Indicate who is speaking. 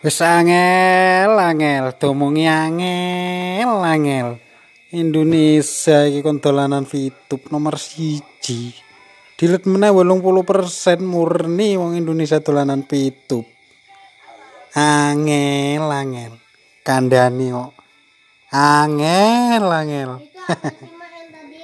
Speaker 1: Wis angel, angel, domongi angel, angel. Indonesia iki kon dolanan fitup nomor 1. Dilet meneh 80% murni wong Indonesia dolanan fitup. Angel, angel. Kandhani kok. Angel, angel.